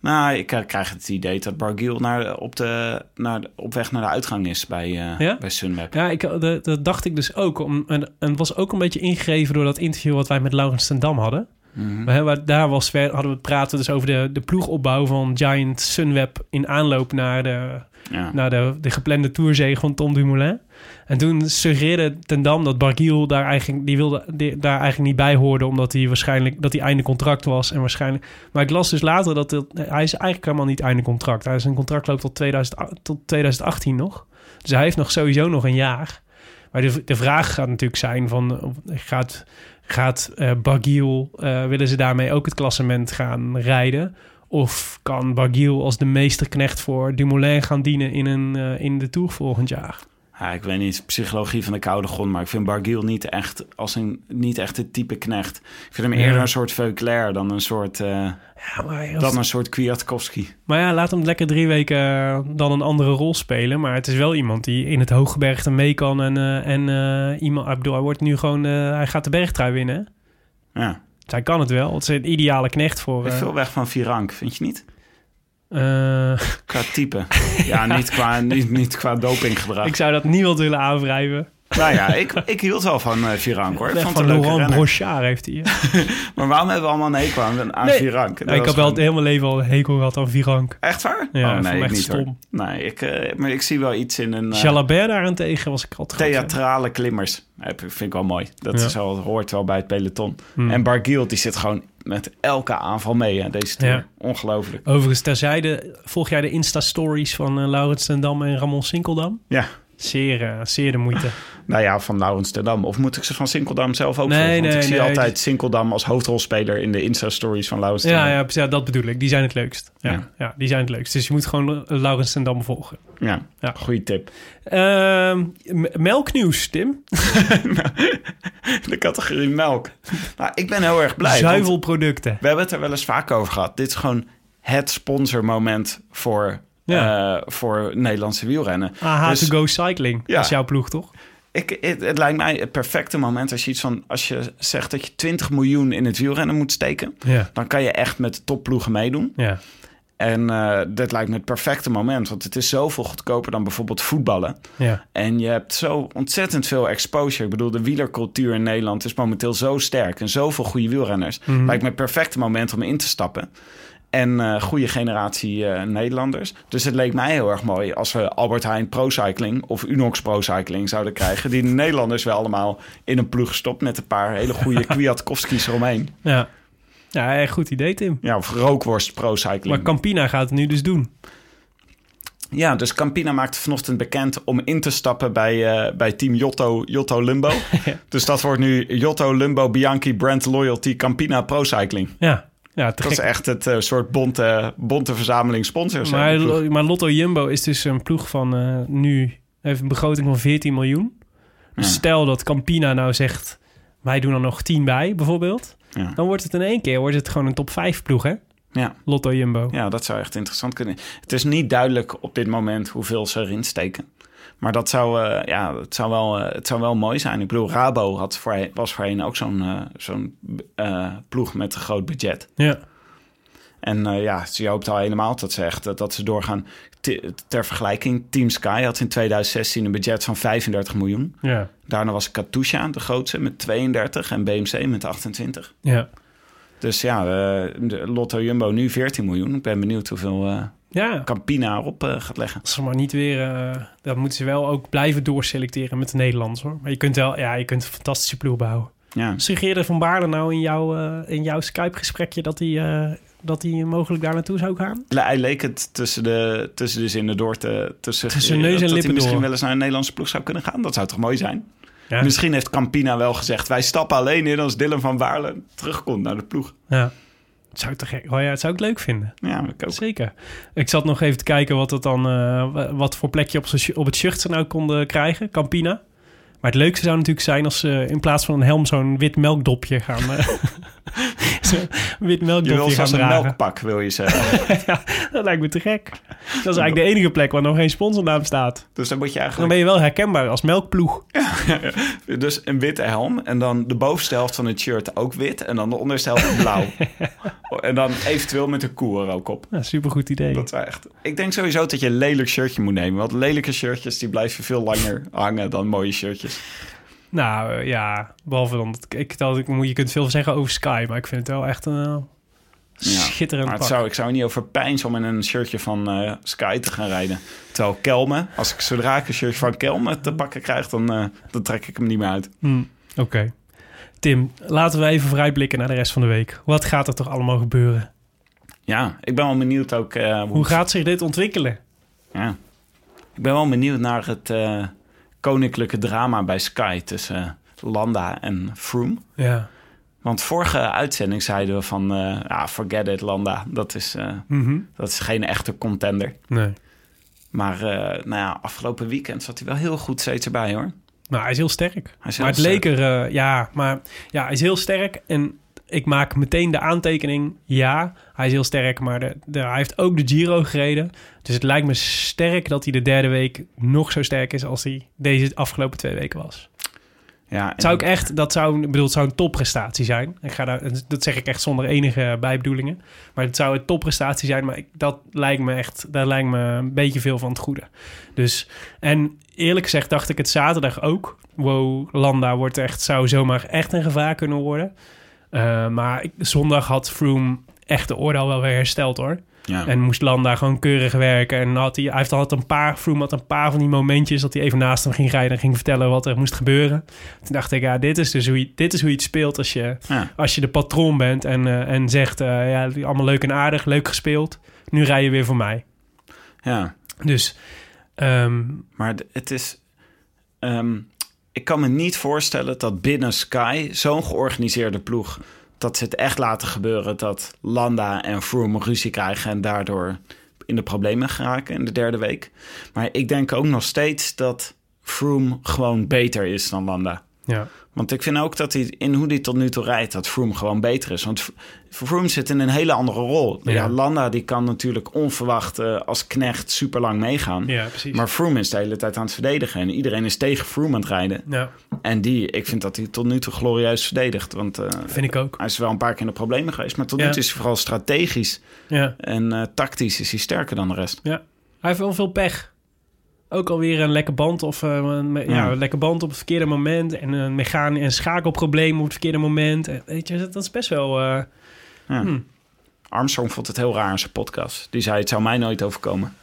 Nou, ik eh, krijg het idee dat Bargiel naar, op, de, naar, op weg naar de uitgang is bij, eh, Ja? bij Sunweb. Ja, ik, dat, dat dacht ik dus ook. Om, en, en het was ook een beetje ingegeven door dat interview wat wij met Laurens ten Dam hadden. Mhm. Daar was, hadden we het praten dus over de, de ploegopbouw van Giant Sunweb in aanloop naar de, Ja. naar de, de geplande tourzege van Tom Dumoulin. En toen suggereerde Ten Dam dat Bargiel daar eigenlijk, die wilde, daar eigenlijk niet bij hoorde, omdat hij waarschijnlijk dat hij einde contract was. En waarschijnlijk, maar ik las dus later dat hij is eigenlijk helemaal niet einde contract. Hij is een contract loopt tot, 2008 tot 2018 nog. Dus hij heeft nog sowieso nog een jaar. Maar de, de vraag gaat natuurlijk zijn van, gaat, gaat eh, willen ze daarmee ook het klassement gaan rijden? Of kan Bargiel als de meesterknecht voor Dumoulin gaan dienen in, een, eh, in de Tour volgend jaar? Ja, ik weet niet, psychologie van de koude grond, maar ik vind Bargiel niet echt als een niet echt het type knecht. Ik vind hem Ja. eerder een soort Veuclair dan een soort, eh, Ja, maar, dan een soort Kwiatkowski. maar ja, laat hem lekker drie weken eh, dan een andere rol spelen. Maar het is wel iemand die in het hooggebergte mee kan. En, eh, en iemand, ik bedoel, hij wordt nu gewoon, hij gaat de bergtrui winnen. Ja, Dus hij kan het wel. Het is een ideale knecht voor. eh, veel weg van Virank, vind je niet? eh, Qua type. ja, niet qua, niet, niet qua dopinggedrag. ik zou dat niemand willen aanwrijven. Nou ja, ik, ik hield wel van eh Virank hoor. Vond van het Laurent. Brochard heeft hij. Maar waarom hebben we allemaal een hekel aan, aan Nee. Virank? Dat ik heb wel heel mijn leven al een hekel gehad aan Virank. Echt waar? Ja, oh, nee, ik echt niet stom. hoor. Nee, ik, eh, maar ik zie wel iets in een... eh, Jalabert daarentegen was ik altijd theatrale klimmers. Heb- Vind ik wel mooi. Dat Ja. is wel, hoort wel bij het peloton. Hmm. En Bargiel, die zit gewoon met elke aanval mee, hè, deze tour. Ja. Ongelooflijk. Overigens, terzijde, volg jij de Insta-stories van eh, Laurens Dam en Ramon Sinkeldam? Ja. Zeer, eh, zeer de moeite. Nou ja, van Laurens ten Dam. Of moet ik ze van Sinkeldam zelf ook Nee, volgen? Want nee, ik zie nee, altijd Sinkeldam als hoofdrolspeler in de Insta-stories van Laurens ja, ja, dat bedoel ik. Die zijn het leukst. Ja, Ja. ja. die zijn het leukst. Dus je moet gewoon Laurens Dam volgen. Ja, Ja. goede tip. Ehm, melknieuws, Tim. De categorie melk. nou, ik ben heel erg blij. Zuivelproducten. We hebben het er wel eens vaak over gehad. Dit is gewoon het sponsormoment voor, Ja. eh, voor Nederlandse wielrennen. AH Dus- to go cycling. Ja. Dat is jouw ploeg, toch? Ik, het, het lijkt mij het perfecte moment als je iets van als je zegt dat je 20 miljoen in het wielrennen moet steken, Ja. dan kan je echt met de topploegen meedoen. Ja. En eh dat lijkt me het perfecte moment, want het is zoveel goedkoper dan bijvoorbeeld voetballen. Ja. En je hebt zo ontzettend veel exposure. Ik bedoel, de wielercultuur in Nederland is momenteel zo sterk en zoveel goede wielrenners. Mhm. Lijkt me het perfecte moment om in te stappen. En eh goede generatie eh, Nederlanders. Dus het leek mij heel erg mooi als we Albert Heijn Pro Cycling of Unox Pro Cycling zouden krijgen. Die de Nederlanders wel allemaal in een ploeg stopt met een paar hele goede Kwiatkowski's eromheen. Ja. Ja, echt goed idee, Tim. Ja, of Rookworst Pro Cycling. Maar Campina gaat het nu dus doen. Ja, dus Campina maakte vanochtend bekend om in te stappen bij, eh, bij team Jotto, Jotto Lumbo. Dus dat wordt nu Jotto Lumbo Bianchi Brand Loyalty Campina Pro Cycling. Ja. Ja, Dat is echt het eh, soort bonte, bonte verzameling sponsors. Maar, maar Lotto Jumbo is dus een ploeg van eh, nu... heeft een begroting van 14 miljoen. Dus Ja. stel dat Campina nou zegt... wij doen er nog 10 bij, bijvoorbeeld. Ja. Dan wordt het in één keer wordt het gewoon een top 5 ploeg, hè? Ja. Lotto Jumbo. ja, dat zou echt interessant kunnen. Het is niet duidelijk op dit moment hoeveel ze erin steken. Maar dat zou, eh, ja, het zou, wel, eh, het zou wel mooi zijn. Ik bedoel, Rabo had voorheen, was voorheen ook zo'n eh, zo'n ploeg met een groot budget. Ja. En ja, je hoopt al helemaal dat ze echt dat, dat ze doorgaan. T- ter vergelijking, Team Sky had in 2016 een budget van 35 miljoen. Ja. Daarna was Katusha de grootste met 32 en BMC met 28. Ja. Dus ja, eh, de Lotto Jumbo nu 14 miljoen. Ik ben benieuwd hoeveel eh, Ja. Campina erop eh, gaat leggen. Als ze maar niet weer... dat moeten ze wel ook blijven doorselecteren met de Nederlanders, hoor. Maar je kunt wel... Ja, je kunt een fantastische ploeg bouwen. Ja. Van Baarle nou in, jouw in jouw Skype-gesprekje... dat hij, dat hij mogelijk daar naartoe zou gaan? Hij leek het tussen de, tussen de zinnen door te, te Tussen neus en dat hij lippen misschien door. wel eens naar een Nederlandse ploeg zou kunnen gaan. Dat zou toch mooi zijn? Ja. Misschien heeft Campina wel gezegd... wij stappen alleen in als Dylan van Baarle terugkomt naar de ploeg. Ja. Het zou, te gek, oh ja, het zou ik leuk vinden. Ja, ik ook. Zeker. Ik zat nog even te kijken wat, het dan, eh, wat voor plekje op, op het shirt ze nou konden krijgen, Campina. Maar het leukste zou natuurlijk zijn als ze in plaats van een helm zo'n wit melkdopje gaan, wit Je wil gaan een melkpak, wil je zeggen. ja, dat lijkt me te gek. Dat is eigenlijk de enige plek waar nog geen sponsornaam staat. Dus dan moet je Dan eigenlijk... ben je wel herkenbaar als melkploeg. Dus een witte helm en dan de bovenste helft van het shirt ook wit... en dan de onderste helft blauw. en dan eventueel met een koe er ook op. Ja, supergoed idee. Dat is echt... Ik denk sowieso dat je een lelijk shirtje moet nemen. Want lelijke shirtjes die blijven veel langer hangen dan mooie shirtjes. Nou eh, ja, behalve dan... dat- Ik, dat, ik, je kunt veel zeggen over Sky, maar ik vind het wel echt een eh, schitterend Maar het pak. zou, ik zou er niet over pijns om in een shirtje van eh, Sky te gaan rijden. Terwijl Kelme, als ik zodra ik een shirtje van Kelme te pakken krijg, dan, dan trek ik hem niet meer uit. Hm, Oké. Tim, laten we even vooruitblikken naar de rest van de week. Wat gaat er toch allemaal gebeuren? Ja, ik ben wel benieuwd ook hoe, Hoe gaat zich dit ontwikkelen? Ja. Ik ben wel benieuwd naar het koninklijke drama bij Sky tussen eh, Landa en Froome. Ja. Want vorige uitzending zeiden we van, ja, forget it Landa, dat is, eh, Mhm. dat is geen echte contender. Nee. Maar eh, nou ja, afgelopen weekend zat hij wel heel goed steeds erbij hoor. Nou, hij is heel sterk. Hij is maar het heel leek er, ja, maar ja, hij is heel sterk. En ik maak meteen de aantekening, ja, hij is heel sterk. Maar de, de, hij heeft ook de Giro gereden. Dus het lijkt me sterk dat hij de derde week nog zo sterk is als hij deze afgelopen twee weken was. Ja, zou ik echt, dat zou, ik bedoel, het zou een topprestatie zijn. Ik ga daar, dat zeg ik echt zonder enige bijbedoelingen. Maar het zou een topprestatie zijn, maar ik, dat lijkt me echt, daar lijkt me een beetje veel van het goede. Dus, en eerlijk gezegd dacht ik het zaterdag ook. Wow, Landa wordt echt, zou zomaar echt een gevaar kunnen worden. Eh, maar ik, zondag had Froome echt de orde al wel weer hersteld hoor. ja. En moest Landa gewoon keurig werken. En had hij, hij heeft altijd een paar, Froome had een paar van die momentjes dat hij even naast hem ging rijden en ging vertellen wat er moest gebeuren. Toen dacht ik, ja, dit is dus hoe je, dit is hoe je het speelt als je, ja. als je de patroon bent en, eh, en zegt, eh, ja, allemaal leuk en aardig, leuk gespeeld. Nu rij je weer voor mij. ja. Dus, ehm, Maar het is. ehm, ik kan me niet voorstellen dat binnen Sky, zo'n georganiseerde ploeg, dat ze het echt laten gebeuren dat Landa en Froome ruzie krijgen en daardoor in de problemen geraken in de derde week. Maar ik denk ook nog steeds dat Froome gewoon beter is dan Landa. Ja. Want ik vind ook dat hij in hoe hij tot nu toe rijdt, dat Froome gewoon beter is. Want Froome zit in een hele andere rol. Ja, Ja. Landa die kan natuurlijk onverwacht eh, als knecht super lang meegaan. ja, precies. Maar Froome is de hele tijd aan het verdedigen. En iedereen is tegen Froome aan het rijden. ja, En die, ik vind dat hij tot nu toe glorieus verdedigt. Want eh, vind ik ook. hij is wel een paar keer in de problemen geweest. Maar tot nu toe is hij vooral strategisch Ja, en eh, tactisch is hij sterker dan de rest. ja. Hij heeft wel veel pech. Ook alweer een lekke band of eh, een, ja. Ja. een lekke band op het verkeerde moment. En een mechaan en schakelprobleem op het verkeerde moment. En Weet je, dat, dat is best wel... eh, Ja. Hm. Armstrong vond het heel raar in zijn podcast. Die zei, het zou mij nooit overkomen.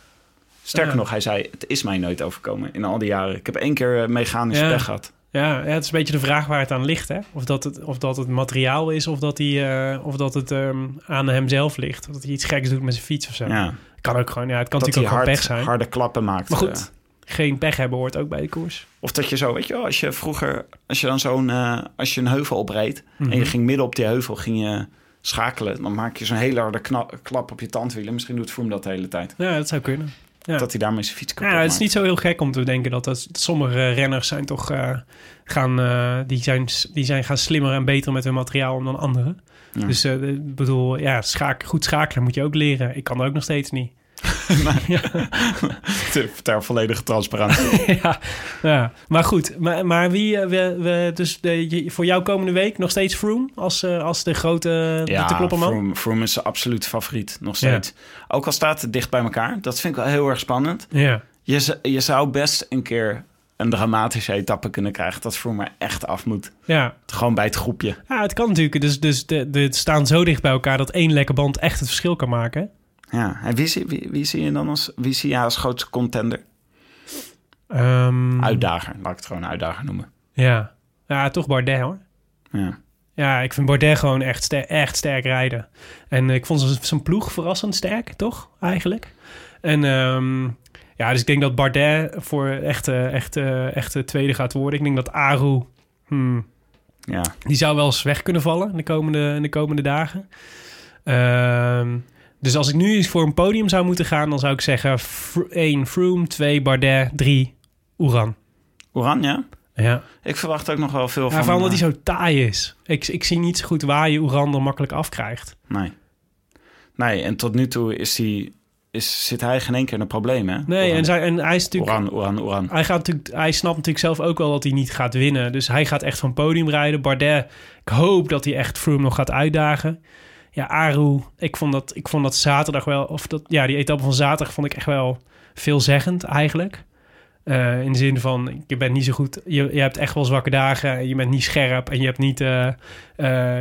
Sterker nog, hij zei, het is mij nooit overkomen in al die jaren. Ik heb één keer eh, mechanisch Ja. pech gehad. Ja, het is een beetje de vraag waar het aan ligt. Hè? Of, dat het, of dat het materiaal is, of dat, eh, of dat het ehm, aan hem zelf ligt. Dat hij iets geks doet met zijn fiets of zo. Ja. Kan ook gewoon, ja, het kan Dat natuurlijk ook hard, gewoon pech zijn. harde klappen maakt. Maar eh. goed, geen pech hebben hoort ook bij de koers. Of dat je zo, weet je wel, als je vroeger, als je dan zo'n, eh, als je een heuvel opreed en je Mhm. ging midden op die heuvel, ging je schakelen, dan maak je zo'n hele harde klap op je tandwielen. Misschien doet Froome dat de hele tijd. Ja, dat zou kunnen. Ja. Dat hij daarmee zijn fiets kapot Ja, het is niet zo heel gek om te denken dat, dat sommige renners zijn toch eh, gaan, eh, die zijn, die zijn gaan slimmer en beter met hun materiaal dan anderen. Ja. Dus ik bedoel, ja, schaak, goed schakelen moet je ook leren. Ik kan dat ook nog steeds niet. Ter, ter volledige transparantie. ja, ja, maar goed. Maar, maar wie, eh, we, we, dus de, voor jou komende week nog steeds Froome als, eh, als de grote de te kloppen man? Froome, Froome is zijn absoluut favoriet, nog steeds. Ook al staat het dicht bij elkaar, dat vind ik wel heel erg spannend. Ja, Je, je zou best een keer een dramatische etappe kunnen krijgen dat Froome er echt af moet. ja. Gewoon bij het groepje. ja, het kan natuurlijk. Dus, dus de, de, het staan zo dicht bij elkaar dat één lekke band echt het verschil kan maken. Ja, en wie zie, wie, wie zie je dan als, wie zie je als grootste contender? Ehm, Uitdager, laat ik het gewoon uitdager noemen. Ja. ja, toch Bardet hoor. Ja. Ja, ik vind Bardet gewoon echt, ster- echt sterk rijden. En ik vond zijn- ploeg verrassend sterk, toch? Eigenlijk. En ehm, ja, dus ik denk dat Bardet voor echt, eh, echt, eh, echt de tweede gaat worden. Ik denk dat Aru, hmm, ja. die zou wel eens weg kunnen vallen in de komende, in de komende dagen. Ehm, dus als ik nu eens voor een podium zou moeten gaan, dan zou ik zeggen 1 Froome, 2 Bardet, 3 Oeran. Oran, ja? Ja. Ik verwacht ook nog wel veel Ja, van... vooral omdat eh, hij zo taai is. Ik, ik zie niet zo goed waar je Oerander makkelijk afkrijgt. Nee. Nee, en tot nu toe is hij, is, zit hij geen één keer in een probleem, hè? Nee, Oran. en, zij, en hij is natuurlijk... Oran, Oran, Oran. Hij, gaat natuurlijk, hij snapt natuurlijk zelf ook wel dat hij niet gaat winnen. Dus hij gaat echt van podium rijden. Bardet, ik hoop dat hij echt Froome nog gaat uitdagen. Ja, Aru, ik vond dat, ik vond dat zaterdag wel... Of dat, ja, die etappe van zaterdag vond ik echt wel veelzeggend eigenlijk. Eh, in de zin van, je bent niet zo goed... Je, je hebt echt wel zwakke dagen. en Je bent niet scherp en je hebt niet... eh, eh,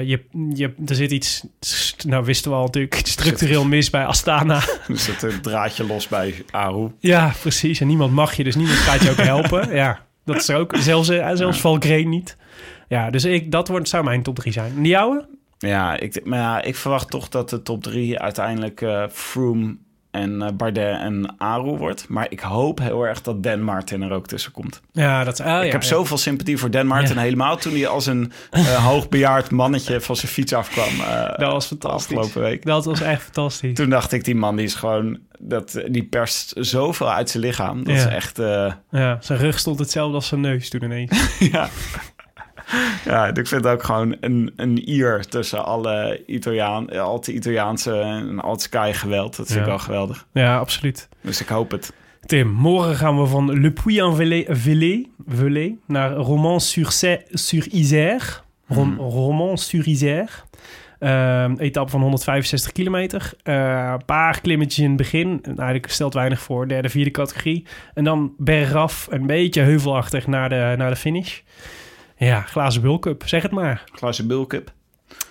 je, je, er zit iets... Nou, wisten we al natuurlijk structureel mis bij Astana. Er zit een draadje los bij Aru. Ja, precies. En niemand mag je, dus niemand gaat je ook helpen. Ja, dat is er ook. Zelfs, zelfs Valkreen niet. Ja, dus ik, dat wordt, zou mijn top 3 zijn. En de jouwe? Ja, ik, maar ja, ik verwacht toch dat de top drie uiteindelijk eh Froome en eh, Bardet en Aru wordt. Maar ik hoop heel erg dat Dan Martin er ook tussen komt. Ja, dat oh, ik heb zoveel sympathie voor Dan Martin. Helemaal toen hij als een eh, hoogbejaard mannetje van zijn fiets afkwam. Dat was fantastisch. Afgelopen week. Dat was echt fantastisch. Toen dacht ik, die man die is gewoon... Dat, die perst zoveel uit zijn lichaam. Dat is echt... Ja, zijn rug stond hetzelfde als zijn neus toen ineens. ja. ja, ik vind ook gewoon een, een ier tussen alle Italiaan, al het Italiaanse en al het Sky geweld. Dat vind Ja. ik wel geweldig. Ja, absoluut. Dus ik hoop het. Tim, morgen gaan we van Le Puy-en-Velay naar Romans-sur-Isère. Rom. Romans-sur-Isère. Ehm etappe van 165 kilometer. Eh, Een paar klimmetjes in het begin. Eigenlijk stelt weinig voor. Derde, vierde categorie. En dan bergaf, een beetje heuvelachtig naar de, naar de finish. Ja, glazen bulcup. Zeg het maar. Glazen Bilcup.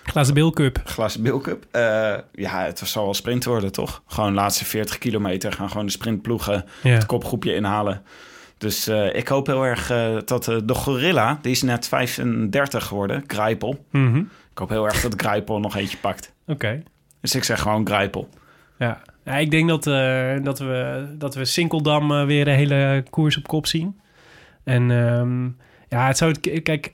Glazen bilcup. Glazen Bilcup. Eh ja, het zal wel sprint worden, toch? Gewoon de laatste 40 kilometer gaan gewoon de sprintploegen Ja. het kopgroepje inhalen. Dus eh, ik hoop heel erg eh, dat de Gorilla, die is net 35 geworden, Grijpel. Mhm. Ik hoop heel erg dat Grijpel nog eentje pakt. Oké. Dus ik zeg gewoon Grijpel. Ja. ja, ik denk dat, dat, we, dat we Sinkeldam weer de hele koers op kop zien. En ehm, ja, het zou... het- Kijk,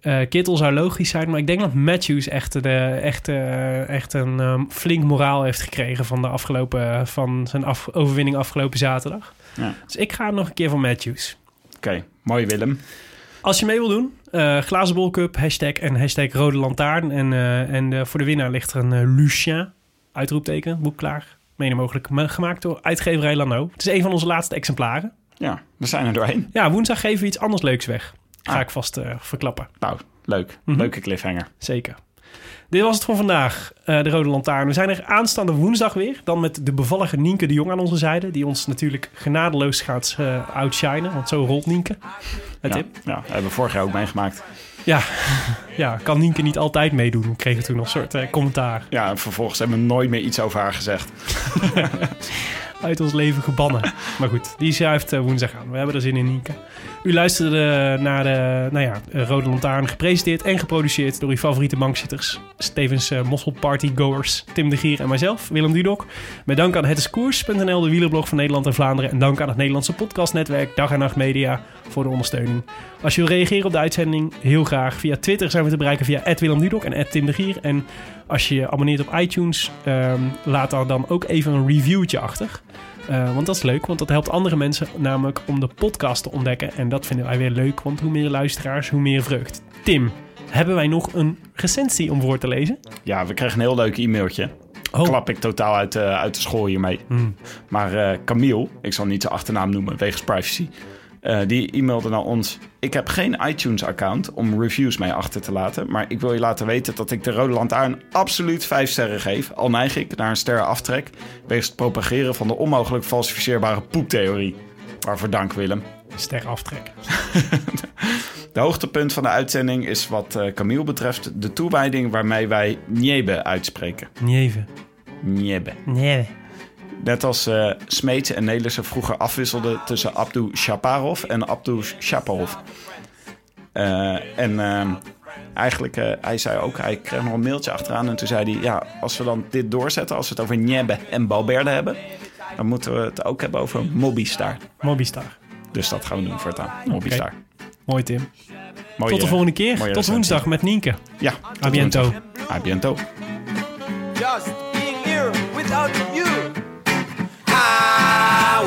eh, Kittel zou logisch zijn, maar ik denk dat Matthews echt, de, echt, eh, echt een ehm, flink moraal heeft gekregen van, de afgelopen, van zijn af, overwinning afgelopen zaterdag. Ja. Dus ik ga nog een keer van Matthews. Oké, mooi Willem. Als je mee wil doen, eh Glazen Bol Cup, hashtag en hashtag Rode Lantaarn. En, eh, en eh, voor de winnaar ligt er een eh, Lucien, uitroepteken, boek klaar. Mede mogelijk ma- gemaakt door uitgeverij Lano. Het is een van onze laatste exemplaren. Ja, we zijn er doorheen. Ja, woensdag geven we iets anders leuks weg. Ga Ah. ik vast eh, verklappen. Nou, leuk. Mhm. Leuke cliffhanger. Zeker. Dit was het voor vandaag, eh, de Rode Lantaarn. We zijn er aanstaande woensdag weer. Dan met de bevallige Nienke de Jong aan onze zijde. Die ons natuurlijk genadeloos gaat outshinen. Want zo rolt Nienke. Het Ja, ja, dat hebben we vorig jaar ook meegemaakt. Ja. ja, kan Nienke niet altijd meedoen? We kregen toen nog een soort commentaar. Ja, en vervolgens hebben we nooit meer iets over haar gezegd. Uit ons leven gebannen. maar goed, die schuift eh, woensdag aan. We hebben er zin in, Nienke. U luisterde naar de nou ja, Rode Lantaarn, gepresenteerd en geproduceerd door uw favoriete bankzitters. Stevens uh, Mossel Partygoers, Tim de Gier en mijzelf, Willem Dudok. Met dank aan hetiskoers.nl, de wielerblog van Nederland en Vlaanderen. En dank aan het Nederlandse podcastnetwerk Dag en Nacht Media voor de ondersteuning. Als je wil reageren op de uitzending, heel graag. Via Twitter zijn we te bereiken via Willem Dudok en Tim de Gier. En als je je abonneert op iTunes, ehm, laat daar dan ook even een reviewtje achter. Uh, want dat is leuk, want dat helpt andere mensen namelijk om de podcast te ontdekken. En dat vinden wij weer leuk, want hoe meer luisteraars, hoe meer vreugd. Tim, hebben wij nog een recensie om voor te lezen? Ja, we kregen een heel leuk e-mailtje. Oh. Klap ik totaal uit, uh, uit de school hiermee. Hmm. Maar uh, Camille, ik zal niet zijn achternaam noemen wegens privacy... Uh, die e-mailde naar ons. Ik heb geen iTunes-account om reviews mee achter te laten. Maar ik wil je laten weten dat ik de Rode Lantaarn absoluut 5 sterren geef. Al neig ik naar een sterren aftrek. Wegens het propageren van de onmogelijk falsificeerbare poeptheorie. Waarvoor dank, Willem. Ster aftrek. de hoogtepunt van de uitzending is wat uh, Camille betreft de toewijding waarmee wij Niebe uitspreken. Nieve. Niebe. Niebe. Net als uh, Smeets en Nelissen vroeger afwisselden tussen Abdu Shaparov en Abdu Shaparov. Uh, en uh, eigenlijk, uh, hij zei ook, hij kreeg nog een mailtje achteraan. En toen zei hij, ja, als we dan dit doorzetten, als we het over Niebe en Balberde hebben... dan moeten we het ook hebben over Mobistar. Mobistar. Dus dat gaan we doen voortaan, Mobistar. Okay. Mooi, Tim. Mooie, Tot de volgende keer. Tot recensie. woensdag met Nienke. Ja. A biento. A biento. Just being here without